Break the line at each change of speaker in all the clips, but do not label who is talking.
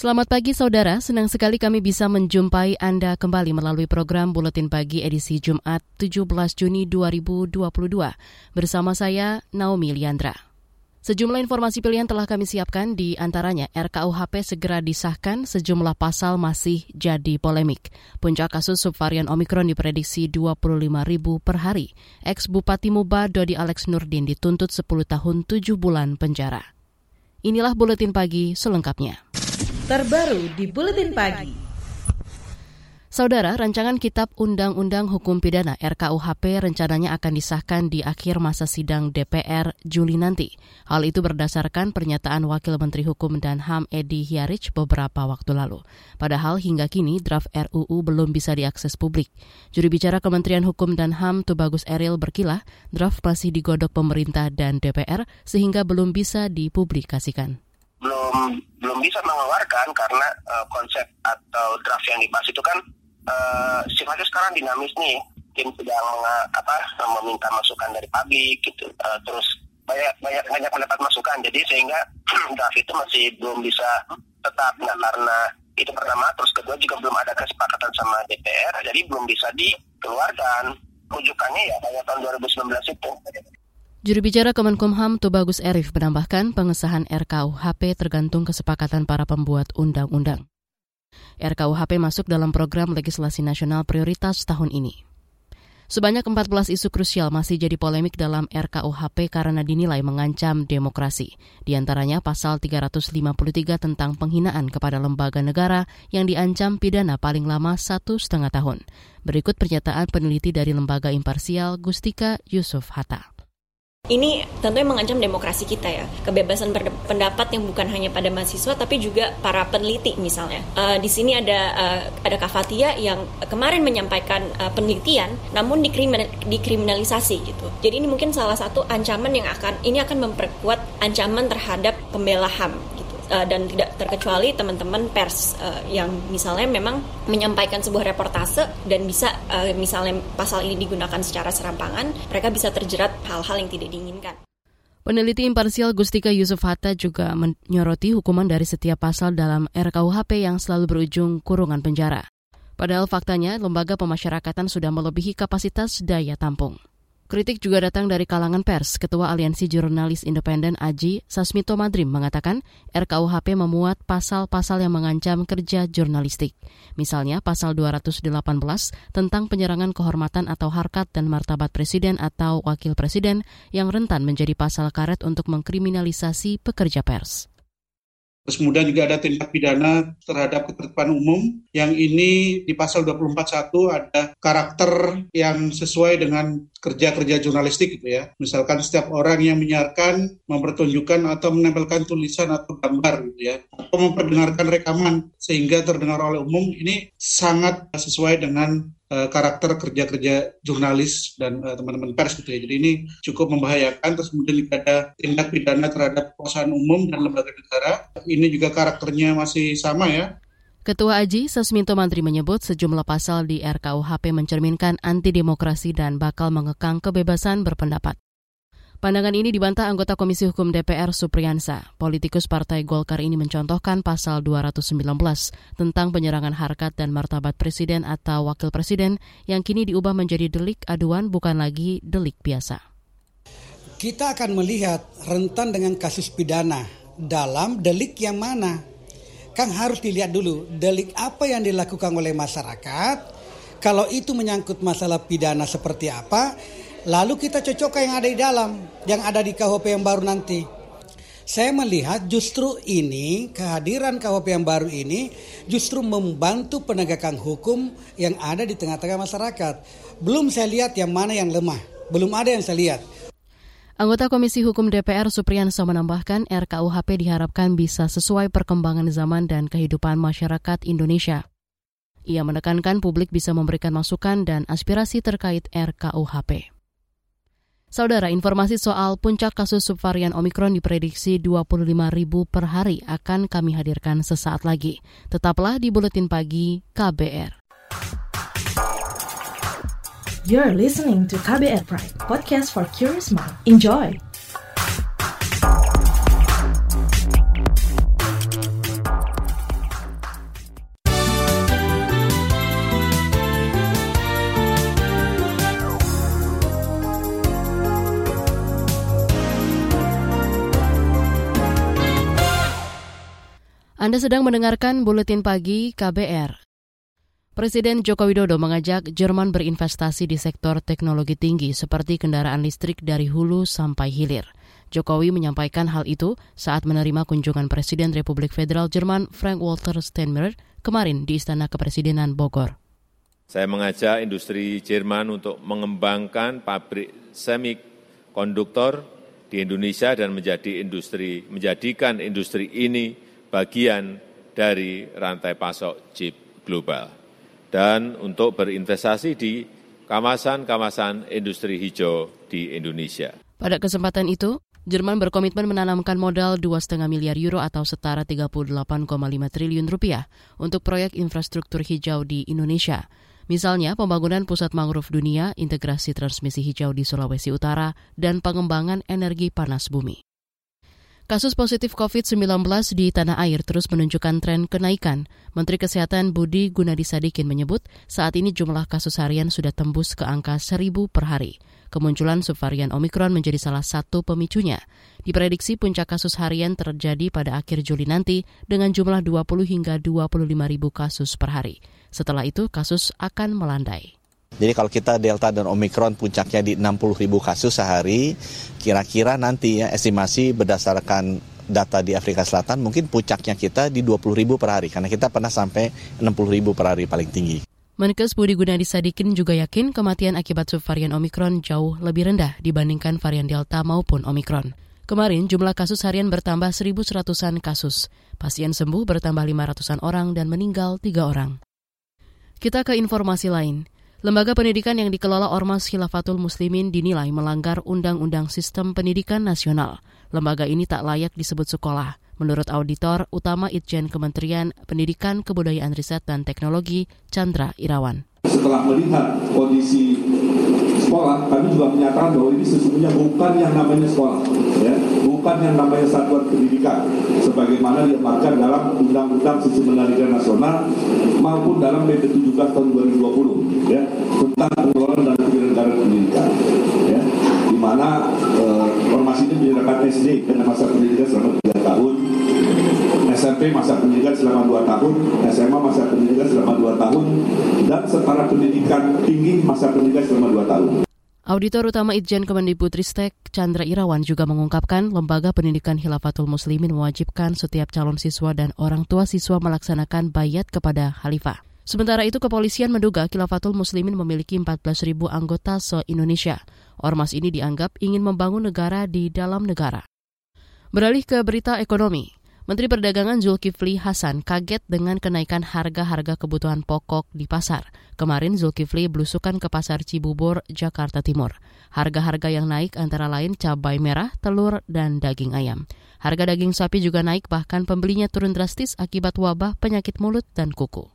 Selamat pagi saudara, senang sekali kami bisa menjumpai Anda kembali melalui program Buletin Pagi edisi Jumat 17 Juni 2022 bersama saya Naomi Liandra. Sejumlah informasi pilihan telah kami siapkan di antaranya RKUHP segera disahkan sejumlah pasal masih jadi polemik. Puncak kasus subvarian Omikron diprediksi 25 ribu per hari. Ex Bupati Muba Dodi Alex Nurdin dituntut 10 tahun 7 bulan penjara. Inilah Buletin Pagi selengkapnya
terbaru di Buletin Pagi.
Saudara, rancangan Kitab Undang-Undang Hukum Pidana RKUHP rencananya akan disahkan di akhir masa sidang DPR Juli nanti. Hal itu berdasarkan pernyataan Wakil Menteri Hukum dan HAM Edi Hiarich beberapa waktu lalu. Padahal hingga kini draft RUU belum bisa diakses publik. Juri bicara Kementerian Hukum dan HAM Tubagus Eril berkilah, draft masih digodok pemerintah dan DPR sehingga belum bisa dipublikasikan
belum belum bisa mengeluarkan karena uh, konsep atau draft yang dibahas itu kan uh, sifatnya sekarang dinamis nih. Tim sedang uh, apa meminta masukan dari publik gitu. Uh, terus banyak banyak banyak mendapat masukan. Jadi sehingga draft itu masih belum bisa tetap. Nah karena itu pertama terus kedua juga belum ada kesepakatan sama DPR jadi belum bisa dikeluarkan. Rujukannya ya pada tahun 2019 itu
Juru bicara Kemenkumham Tubagus Erif menambahkan pengesahan RKUHP tergantung kesepakatan para pembuat undang-undang. RKUHP masuk dalam program legislasi nasional prioritas tahun ini. Sebanyak 14 isu krusial masih jadi polemik dalam RKUHP karena dinilai mengancam demokrasi. Di antaranya pasal 353 tentang penghinaan kepada lembaga negara yang diancam pidana paling lama satu setengah tahun. Berikut pernyataan peneliti dari lembaga imparsial Gustika Yusuf Hatta.
Ini tentunya mengancam demokrasi kita ya, kebebasan pendapat yang bukan hanya pada mahasiswa tapi juga para peneliti misalnya. Uh, di sini ada uh, ada Kavatia yang kemarin menyampaikan uh, penelitian, namun dikriminal, dikriminalisasi gitu. Jadi ini mungkin salah satu ancaman yang akan ini akan memperkuat ancaman terhadap pembela HAM uh, dan tidak terkecuali teman-teman pers uh, yang misalnya memang menyampaikan sebuah reportase dan bisa uh, misalnya pasal ini digunakan secara serampangan, mereka bisa terjerat hal-hal yang tidak diinginkan.
Peneliti imparsial Gustika Yusuf Hatta juga menyoroti hukuman dari setiap pasal dalam RKUHP yang selalu berujung kurungan penjara. Padahal faktanya lembaga pemasyarakatan sudah melebihi kapasitas daya tampung. Kritik juga datang dari kalangan pers. Ketua Aliansi Jurnalis Independen Aji Sasmito Madrim mengatakan RKUHP memuat pasal-pasal yang mengancam kerja jurnalistik. Misalnya pasal 218 tentang penyerangan kehormatan atau harkat dan martabat presiden atau wakil presiden yang rentan menjadi pasal karet untuk mengkriminalisasi pekerja pers.
Terus kemudian juga ada tindak pidana terhadap ketertiban umum yang ini di pasal 24.1 ada karakter yang sesuai dengan kerja-kerja jurnalistik gitu ya. Misalkan setiap orang yang menyiarkan, mempertunjukkan atau menempelkan tulisan atau gambar gitu ya. Atau memperdengarkan rekaman sehingga terdengar oleh umum ini sangat sesuai dengan uh, karakter kerja-kerja jurnalis dan uh, teman-teman pers gitu ya. Jadi ini cukup membahayakan. Terus kemudian ada tindak pidana terhadap perusahaan umum dan lembaga negara. Ini juga karakternya masih sama ya.
Ketua Aji Sesminto Mantri menyebut sejumlah pasal di RKUHP mencerminkan anti demokrasi dan bakal mengekang kebebasan berpendapat. Pandangan ini dibantah anggota Komisi Hukum DPR Supriyansa. Politikus Partai Golkar ini mencontohkan pasal 219 tentang penyerangan harkat dan martabat presiden atau wakil presiden yang kini diubah menjadi delik aduan bukan lagi delik biasa.
Kita akan melihat rentan dengan kasus pidana dalam delik yang mana. Kang harus dilihat dulu delik apa yang dilakukan oleh masyarakat. Kalau itu menyangkut masalah pidana seperti apa, Lalu kita cocokkan yang ada di dalam, yang ada di KHP yang baru nanti. Saya melihat justru ini kehadiran KUHP yang baru ini justru membantu penegakan hukum yang ada di tengah-tengah masyarakat. Belum saya lihat yang mana yang lemah, belum ada yang saya lihat.
Anggota Komisi Hukum DPR Supriyanso menambahkan RKUHP diharapkan bisa sesuai perkembangan zaman dan kehidupan masyarakat Indonesia. Ia menekankan publik bisa memberikan masukan dan aspirasi terkait RKUHP. Saudara, informasi soal puncak kasus subvarian Omikron diprediksi 25 ribu per hari akan kami hadirkan sesaat lagi. Tetaplah di Buletin Pagi KBR.
You're listening to KBR Pride, podcast for curious mind. Enjoy!
Anda sedang mendengarkan Buletin Pagi KBR. Presiden Joko Widodo mengajak Jerman berinvestasi di sektor teknologi tinggi seperti kendaraan listrik dari hulu sampai hilir. Jokowi menyampaikan hal itu saat menerima kunjungan Presiden Republik Federal Jerman Frank-Walter Steinmeier kemarin di Istana Kepresidenan Bogor.
Saya mengajak industri Jerman untuk mengembangkan pabrik semikonduktor di Indonesia dan menjadi industri menjadikan industri ini bagian dari rantai pasok chip global dan untuk berinvestasi di kawasan-kawasan industri hijau di Indonesia.
Pada kesempatan itu, Jerman berkomitmen menanamkan modal 2,5 miliar euro atau setara 38,5 triliun rupiah untuk proyek infrastruktur hijau di Indonesia. Misalnya pembangunan pusat mangrove dunia, integrasi transmisi hijau di Sulawesi Utara, dan pengembangan energi panas bumi. Kasus positif COVID-19 di tanah air terus menunjukkan tren kenaikan. Menteri Kesehatan Budi Gunadi Sadikin menyebut saat ini jumlah kasus harian sudah tembus ke angka 1000 per hari. Kemunculan subvarian Omikron menjadi salah satu pemicunya. Diprediksi puncak kasus harian terjadi pada akhir Juli nanti dengan jumlah 20 hingga 25 ribu kasus per hari. Setelah itu kasus akan melandai.
Jadi kalau kita Delta dan Omikron puncaknya di 60 ribu kasus sehari, kira-kira nanti ya estimasi berdasarkan data di Afrika Selatan mungkin puncaknya kita di 20 ribu per hari karena kita pernah sampai 60 ribu per hari paling tinggi.
Menkes Budi Gunadi Sadikin juga yakin kematian akibat subvarian Omikron jauh lebih rendah dibandingkan varian Delta maupun Omikron. Kemarin jumlah kasus harian bertambah 1.100-an kasus. Pasien sembuh bertambah 500-an orang dan meninggal 3 orang. Kita ke informasi lain. Lembaga pendidikan yang dikelola Ormas Khilafatul Muslimin dinilai melanggar Undang-Undang Sistem Pendidikan Nasional. Lembaga ini tak layak disebut sekolah. Menurut auditor utama Itjen Kementerian Pendidikan, Kebudayaan Riset dan Teknologi, Chandra Irawan.
Setelah melihat kondisi kami juga menyatakan bahwa ini sesungguhnya bukan yang namanya sekolah, ya, bukan yang namanya satuan pendidikan, sebagaimana diamarkan dalam Undang-Undang Sistem Pendidikan Nasional maupun dalam PP 17 tahun 2020, ya, tentang pengelolaan dan penyelenggaraan pendidikan, ya, di mana eh, ini menyerahkan SD dengan masa pendidikan selama tiga tahun, SMP masa pendidikan selama 2 tahun, SMA masa pendidikan selama 2 tahun, dan setara pendidikan tinggi masa pendidikan selama 2 tahun.
Auditor utama Itjen Kemendikbudristek Chandra Irawan juga mengungkapkan lembaga pendidikan Hilafatul Muslimin mewajibkan setiap calon siswa dan orang tua siswa melaksanakan bayat kepada khalifah. Sementara itu kepolisian menduga Khilafatul Muslimin memiliki 14.000 anggota se-Indonesia. Ormas ini dianggap ingin membangun negara di dalam negara. Beralih ke berita ekonomi. Menteri Perdagangan Zulkifli Hasan kaget dengan kenaikan harga-harga kebutuhan pokok di pasar. Kemarin Zulkifli belusukan ke pasar Cibubur, Jakarta Timur. Harga-harga yang naik antara lain cabai merah, telur, dan daging ayam. Harga daging sapi juga naik bahkan pembelinya turun drastis akibat wabah penyakit mulut dan kuku.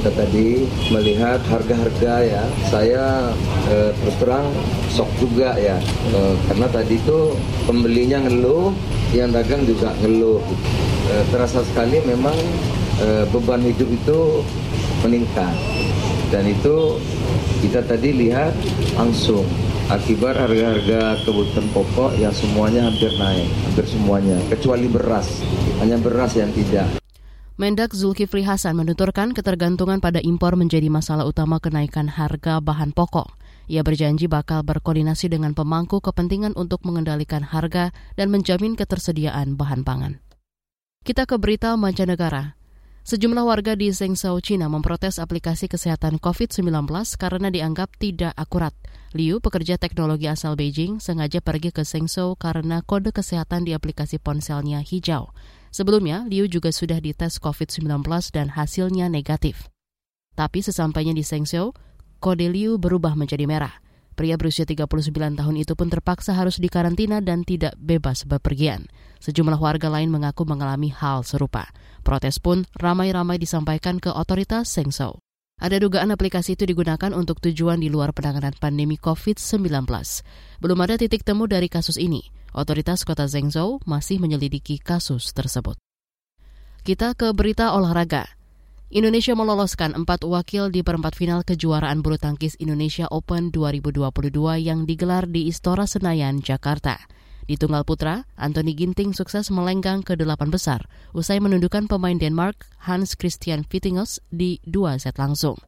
Kita tadi melihat harga-harga ya, saya eh, terus terang sok juga ya, eh, karena tadi itu pembelinya ngeluh, yang dagang juga ngeluh. Eh, terasa sekali memang eh, beban hidup itu meningkat, dan itu kita tadi lihat langsung akibat harga-harga kebutuhan pokok yang semuanya hampir naik, hampir semuanya, kecuali beras, hanya beras yang tidak.
Mendak Zulkifli Hasan menuturkan ketergantungan pada impor menjadi masalah utama kenaikan harga bahan pokok. Ia berjanji bakal berkoordinasi dengan pemangku kepentingan untuk mengendalikan harga dan menjamin ketersediaan bahan pangan. Kita ke berita mancanegara. Sejumlah warga di Zhengzhou, China memprotes aplikasi kesehatan COVID-19 karena dianggap tidak akurat. Liu, pekerja teknologi asal Beijing, sengaja pergi ke Zhengzhou karena kode kesehatan di aplikasi ponselnya hijau. Sebelumnya, Liu juga sudah dites COVID-19 dan hasilnya negatif. Tapi sesampainya di Zhengzhou, kode Liu berubah menjadi merah. Pria berusia 39 tahun itu pun terpaksa harus dikarantina dan tidak bebas bepergian. Sejumlah warga lain mengaku mengalami hal serupa. Protes pun ramai-ramai disampaikan ke otoritas Sengso. Ada dugaan aplikasi itu digunakan untuk tujuan di luar penanganan pandemi COVID-19. Belum ada titik temu dari kasus ini. Otoritas kota Zhengzhou masih menyelidiki kasus tersebut. Kita ke berita olahraga. Indonesia meloloskan empat wakil di perempat final kejuaraan bulu tangkis Indonesia Open 2022 yang digelar di Istora Senayan, Jakarta. Di tunggal putra, Anthony Ginting sukses melenggang ke delapan besar usai menundukkan pemain Denmark Hans Christian Vittingus di dua set langsung.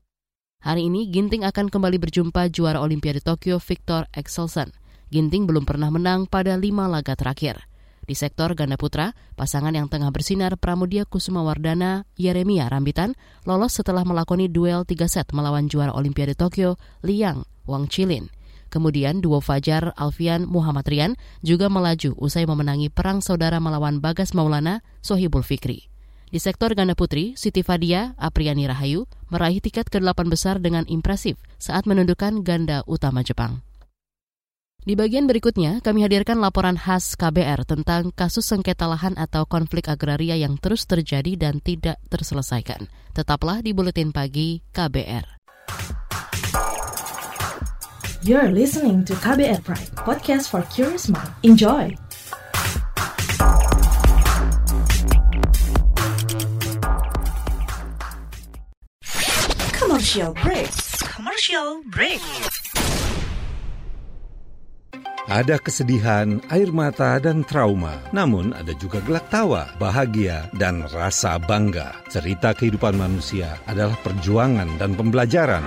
Hari ini Ginting akan kembali berjumpa juara Olimpiade Tokyo Victor Exelsen. Ginting belum pernah menang pada lima laga terakhir. Di sektor ganda putra, pasangan yang tengah bersinar Pramudia Kusuma Wardana Yeremia Rambitan lolos setelah melakoni duel tiga set melawan juara Olimpiade Tokyo Liang Wang Chilin. Kemudian duo Fajar Alfian Muhammad Rian juga melaju usai memenangi perang saudara melawan Bagas Maulana Sohibul Fikri. Di sektor ganda putri, Siti Fadia Apriani Rahayu meraih tiket ke delapan besar dengan impresif saat menundukkan ganda utama Jepang. Di bagian berikutnya, kami hadirkan laporan khas KBR tentang kasus sengketa lahan atau konflik agraria yang terus terjadi dan tidak terselesaikan. Tetaplah di Buletin Pagi KBR.
You're listening to KBR Pride, podcast for curious mind. Enjoy! Commercial break. Commercial break.
Ada kesedihan, air mata, dan trauma. Namun ada juga gelak tawa, bahagia, dan rasa bangga. Cerita kehidupan manusia adalah perjuangan dan pembelajaran.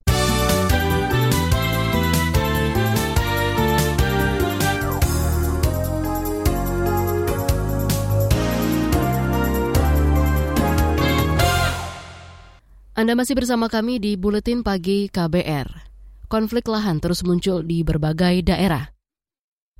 Anda masih bersama kami di Buletin Pagi KBR. Konflik lahan terus muncul di berbagai daerah.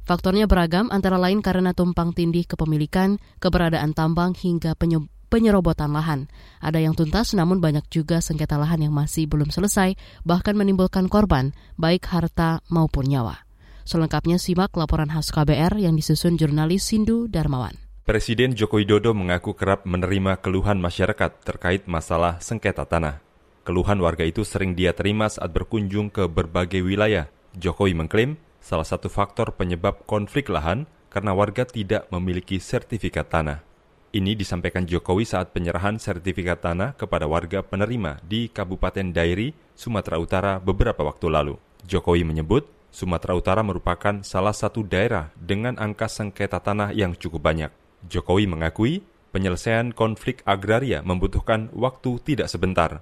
Faktornya beragam antara lain karena tumpang tindih kepemilikan, keberadaan tambang hingga penyerobotan lahan. Ada yang tuntas namun banyak juga sengketa lahan yang masih belum selesai bahkan menimbulkan korban baik harta maupun nyawa. Selengkapnya simak laporan khas KBR yang disusun jurnalis Sindu Darmawan.
Presiden Joko Widodo mengaku kerap menerima keluhan masyarakat terkait masalah sengketa tanah. Keluhan warga itu sering dia terima saat berkunjung ke berbagai wilayah. Jokowi mengklaim salah satu faktor penyebab konflik lahan karena warga tidak memiliki sertifikat tanah. Ini disampaikan Jokowi saat penyerahan sertifikat tanah kepada warga penerima di Kabupaten Dairi, Sumatera Utara beberapa waktu lalu. Jokowi menyebut Sumatera Utara merupakan salah satu daerah dengan angka sengketa tanah yang cukup banyak. Jokowi mengakui penyelesaian konflik agraria membutuhkan waktu tidak sebentar.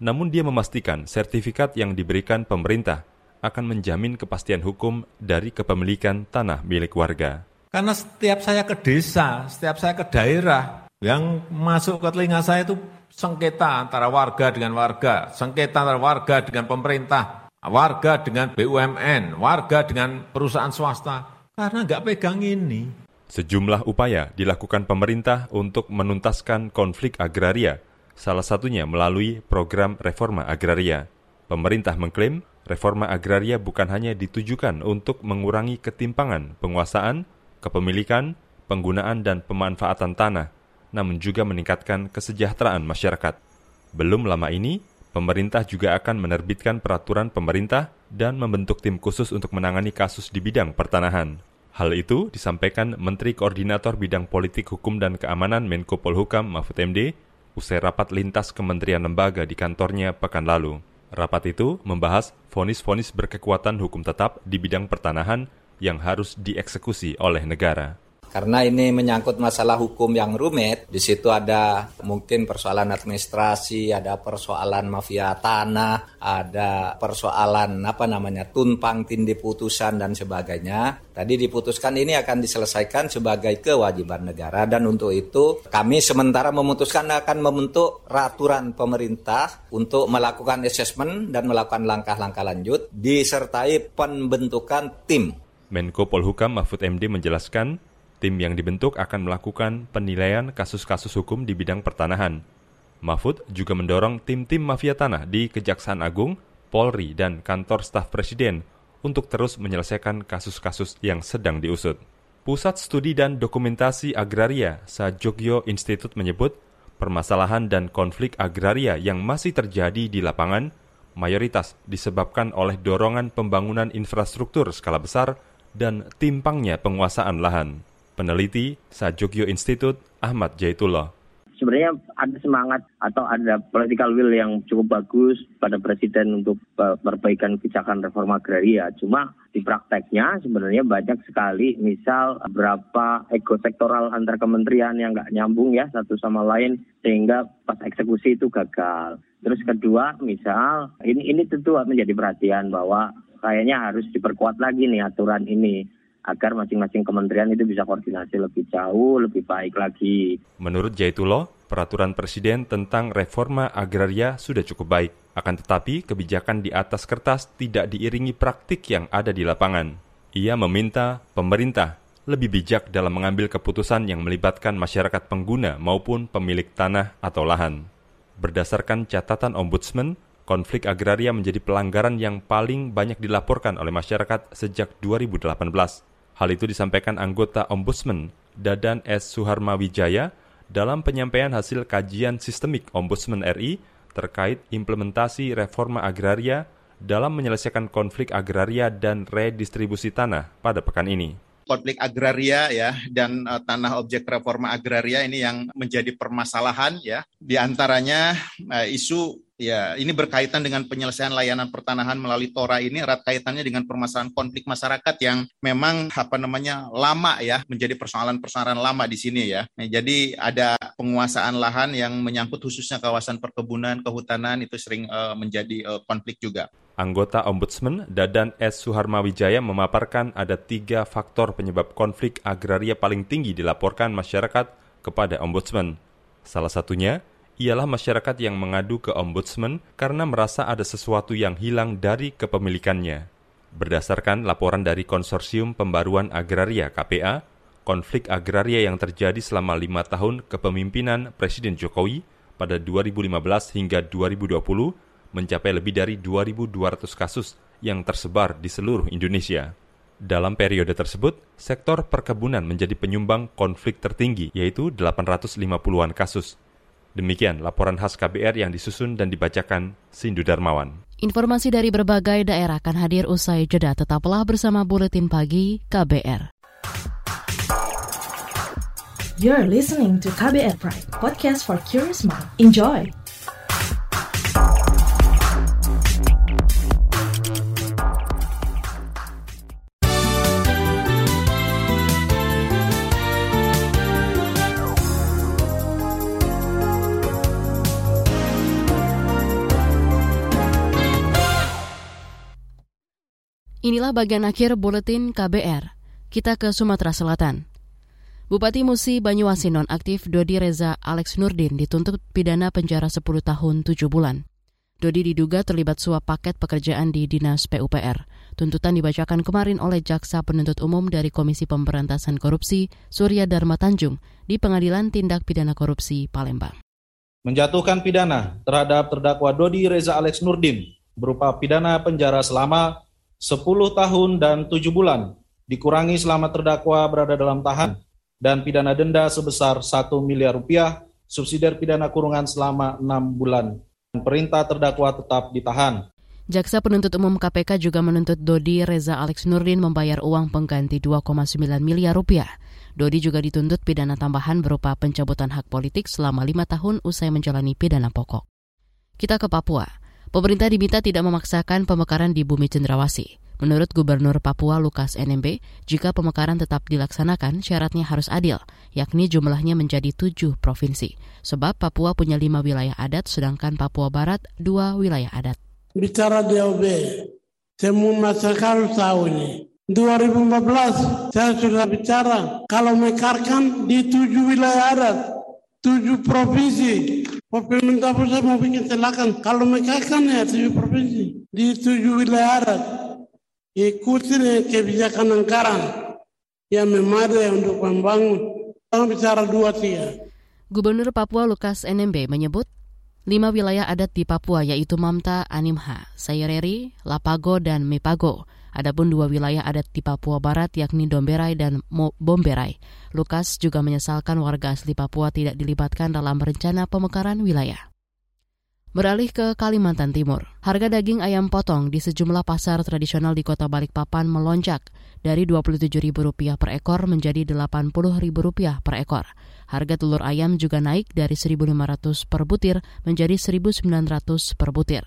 Namun dia memastikan sertifikat yang diberikan pemerintah akan menjamin kepastian hukum dari kepemilikan tanah milik warga.
Karena setiap saya ke desa, setiap saya ke daerah, yang masuk ke telinga saya itu sengketa antara warga dengan warga, sengketa antara warga dengan pemerintah. warga dengan BUMN, warga dengan perusahaan swasta, karena nggak pegang ini.
Sejumlah upaya dilakukan pemerintah untuk menuntaskan konflik agraria, salah satunya melalui program reforma agraria. Pemerintah mengklaim reforma agraria bukan hanya ditujukan untuk mengurangi ketimpangan penguasaan, kepemilikan, penggunaan dan pemanfaatan tanah, namun juga meningkatkan kesejahteraan masyarakat. Belum lama ini, pemerintah juga akan menerbitkan peraturan pemerintah dan membentuk tim khusus untuk menangani kasus di bidang pertanahan. Hal itu disampaikan Menteri Koordinator Bidang Politik Hukum dan Keamanan Menko Polhukam Mahfud MD usai rapat lintas kementerian lembaga di kantornya pekan lalu. Rapat itu membahas vonis-vonis berkekuatan hukum tetap di bidang pertanahan yang harus dieksekusi oleh negara.
Karena ini menyangkut masalah hukum yang rumit, di situ ada mungkin persoalan administrasi, ada persoalan mafia tanah, ada persoalan apa namanya tumpang tindih putusan dan sebagainya. Tadi diputuskan ini akan diselesaikan sebagai kewajiban negara dan untuk itu kami sementara memutuskan akan membentuk raturan pemerintah untuk melakukan assessment dan melakukan langkah-langkah lanjut disertai pembentukan tim.
Menko Polhukam Mahfud MD menjelaskan Tim yang dibentuk akan melakukan penilaian kasus-kasus hukum di bidang pertanahan. Mahfud juga mendorong tim-tim mafia tanah di Kejaksaan Agung, Polri, dan kantor staf presiden untuk terus menyelesaikan kasus-kasus yang sedang diusut. Pusat Studi dan Dokumentasi Agraria Sajogyo Institute menyebut permasalahan dan konflik agraria yang masih terjadi di lapangan mayoritas disebabkan oleh dorongan pembangunan infrastruktur skala besar dan timpangnya penguasaan lahan. Peneliti Sajogyo Institute Ahmad Jaitullah
sebenarnya ada semangat atau ada political will yang cukup bagus pada presiden untuk perbaikan kebijakan reforma agraria. Cuma di prakteknya sebenarnya banyak sekali misal berapa ekosektoral antar kementerian yang nggak nyambung ya satu sama lain sehingga pas eksekusi itu gagal. Terus kedua misal ini ini tentu menjadi perhatian bahwa kayaknya harus diperkuat lagi nih aturan ini agar masing-masing kementerian itu bisa koordinasi lebih jauh, lebih baik lagi.
Menurut Jaitulo, peraturan presiden tentang reforma agraria sudah cukup baik. Akan tetapi, kebijakan di atas kertas tidak diiringi praktik yang ada di lapangan. Ia meminta pemerintah lebih bijak dalam mengambil keputusan yang melibatkan masyarakat pengguna maupun pemilik tanah atau lahan. Berdasarkan catatan Ombudsman, konflik agraria menjadi pelanggaran yang paling banyak dilaporkan oleh masyarakat sejak 2018. Hal itu disampaikan anggota Ombudsman Dadan S. Suharma Wijaya dalam penyampaian hasil kajian sistemik Ombudsman RI terkait implementasi reforma agraria dalam menyelesaikan konflik agraria dan redistribusi tanah pada pekan ini
konflik agraria ya dan uh, tanah objek reforma agraria ini yang menjadi permasalahan ya di antaranya uh, isu Ya, ini berkaitan dengan penyelesaian layanan pertanahan melalui Tora ini erat kaitannya dengan permasalahan konflik masyarakat yang memang apa namanya lama ya menjadi persoalan-persoalan lama di sini ya. Nah, jadi ada penguasaan lahan yang menyangkut khususnya kawasan perkebunan, kehutanan itu sering uh, menjadi uh, konflik juga.
Anggota Ombudsman Dadan S. Suharma Wijaya memaparkan ada tiga faktor penyebab konflik agraria paling tinggi dilaporkan masyarakat kepada Ombudsman. Salah satunya ialah masyarakat yang mengadu ke ombudsman karena merasa ada sesuatu yang hilang dari kepemilikannya. Berdasarkan laporan dari Konsorsium Pembaruan Agraria KPA, konflik agraria yang terjadi selama lima tahun kepemimpinan Presiden Jokowi pada 2015 hingga 2020 mencapai lebih dari 2.200 kasus yang tersebar di seluruh Indonesia. Dalam periode tersebut, sektor perkebunan menjadi penyumbang konflik tertinggi, yaitu 850-an kasus. Demikian laporan khas KBR yang disusun dan dibacakan Sindu Darmawan.
Informasi dari berbagai daerah akan hadir usai jeda. Tetaplah bersama Buletin Pagi KBR.
You're listening to KBR Pride, podcast for curious mind. Enjoy!
Inilah bagian akhir buletin KBR. Kita ke Sumatera Selatan. Bupati Musi Banyuasin nonaktif Dodi Reza Alex Nurdin dituntut pidana penjara 10 tahun 7 bulan. Dodi diduga terlibat suap paket pekerjaan di Dinas PUPR. Tuntutan dibacakan kemarin oleh Jaksa Penuntut Umum dari Komisi Pemberantasan Korupsi Surya Dharma Tanjung di Pengadilan Tindak Pidana Korupsi Palembang.
Menjatuhkan pidana terhadap terdakwa Dodi Reza Alex Nurdin berupa pidana penjara selama 10 tahun dan 7 bulan, dikurangi selama terdakwa berada dalam tahan, dan pidana denda sebesar 1 miliar rupiah, subsidiar pidana kurungan selama 6 bulan perintah terdakwa tetap ditahan.
Jaksa penuntut umum KPK juga menuntut Dodi Reza Alex Nurdin membayar uang pengganti 2,9 miliar rupiah. Dodi juga dituntut pidana tambahan berupa pencabutan hak politik selama lima tahun usai menjalani pidana pokok. Kita ke Papua. Pemerintah diminta tidak memaksakan pemekaran di bumi cendrawasih. Menurut Gubernur Papua Lukas NMB, jika pemekaran tetap dilaksanakan, syaratnya harus adil, yakni jumlahnya menjadi tujuh provinsi. Sebab Papua punya lima wilayah adat, sedangkan Papua Barat dua wilayah adat.
Bicara DOB, semua masyarakat tahu ini. 2014 saya sudah bicara kalau mekarkan di tujuh wilayah adat, tujuh provinsi. Pemerintah pusat mau bikin silakan. Kalau mekarkan ya tujuh provinsi di tujuh wilayah adat ikuti kebijakan anggaran yang memadai untuk membangun. Jangan bicara dua tiga.
Gubernur Papua Lukas NMB menyebut lima wilayah adat di Papua yaitu Mamta, Animha, Sayereri, Lapago, dan Mepago. Adapun dua wilayah adat di Papua Barat yakni Domberai dan Bomberai. Lukas juga menyesalkan warga asli Papua tidak dilibatkan dalam rencana pemekaran wilayah. Beralih ke Kalimantan Timur, harga daging ayam potong di sejumlah pasar tradisional di kota Balikpapan melonjak dari Rp27.000 per ekor menjadi Rp80.000 per ekor. Harga telur ayam juga naik dari Rp1.500 per butir menjadi Rp1.900 per butir.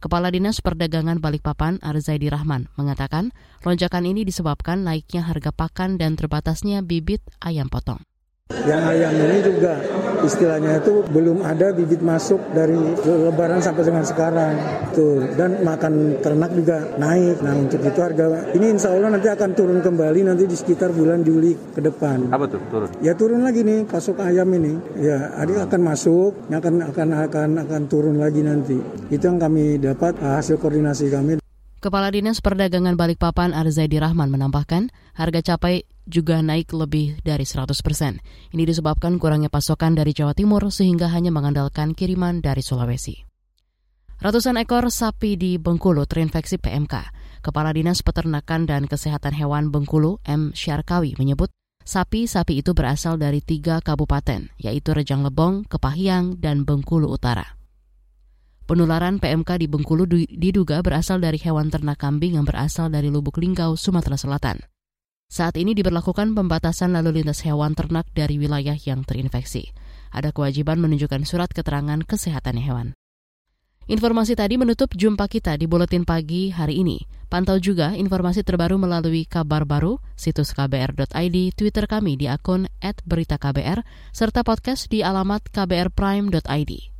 Kepala Dinas Perdagangan Balikpapan Arzaidi Rahman mengatakan lonjakan ini disebabkan naiknya harga pakan dan terbatasnya bibit ayam potong.
Yang ayam ini juga istilahnya itu belum ada bibit masuk dari lebaran sampai dengan sekarang. Tuh, dan makan ternak juga naik. Nah untuk itu harga ini insya Allah nanti akan turun kembali nanti di sekitar bulan Juli ke depan.
Apa tuh turun?
Ya turun lagi nih pasok ayam ini. Ya adik akan masuk, akan akan akan akan turun lagi nanti. Itu yang kami dapat hasil koordinasi kami.
Kepala Dinas Perdagangan Balikpapan Arzaidi Rahman menambahkan, harga capai juga naik lebih dari 100 persen. Ini disebabkan kurangnya pasokan dari Jawa Timur sehingga hanya mengandalkan kiriman dari Sulawesi. Ratusan ekor sapi di Bengkulu terinfeksi PMK. Kepala Dinas Peternakan dan Kesehatan Hewan Bengkulu, M. Syarkawi, menyebut sapi-sapi itu berasal dari tiga kabupaten, yaitu Rejang Lebong, Kepahiang, dan Bengkulu Utara. Penularan PMK di Bengkulu diduga berasal dari hewan ternak kambing yang berasal dari Lubuk Linggau, Sumatera Selatan. Saat ini diberlakukan pembatasan lalu lintas hewan ternak dari wilayah yang terinfeksi. Ada kewajiban menunjukkan surat keterangan kesehatan hewan. Informasi tadi menutup jumpa kita di Buletin Pagi hari ini. Pantau juga informasi terbaru melalui kabar baru, situs kbr.id, Twitter kami di akun @beritaKBR, serta podcast di alamat kbrprime.id.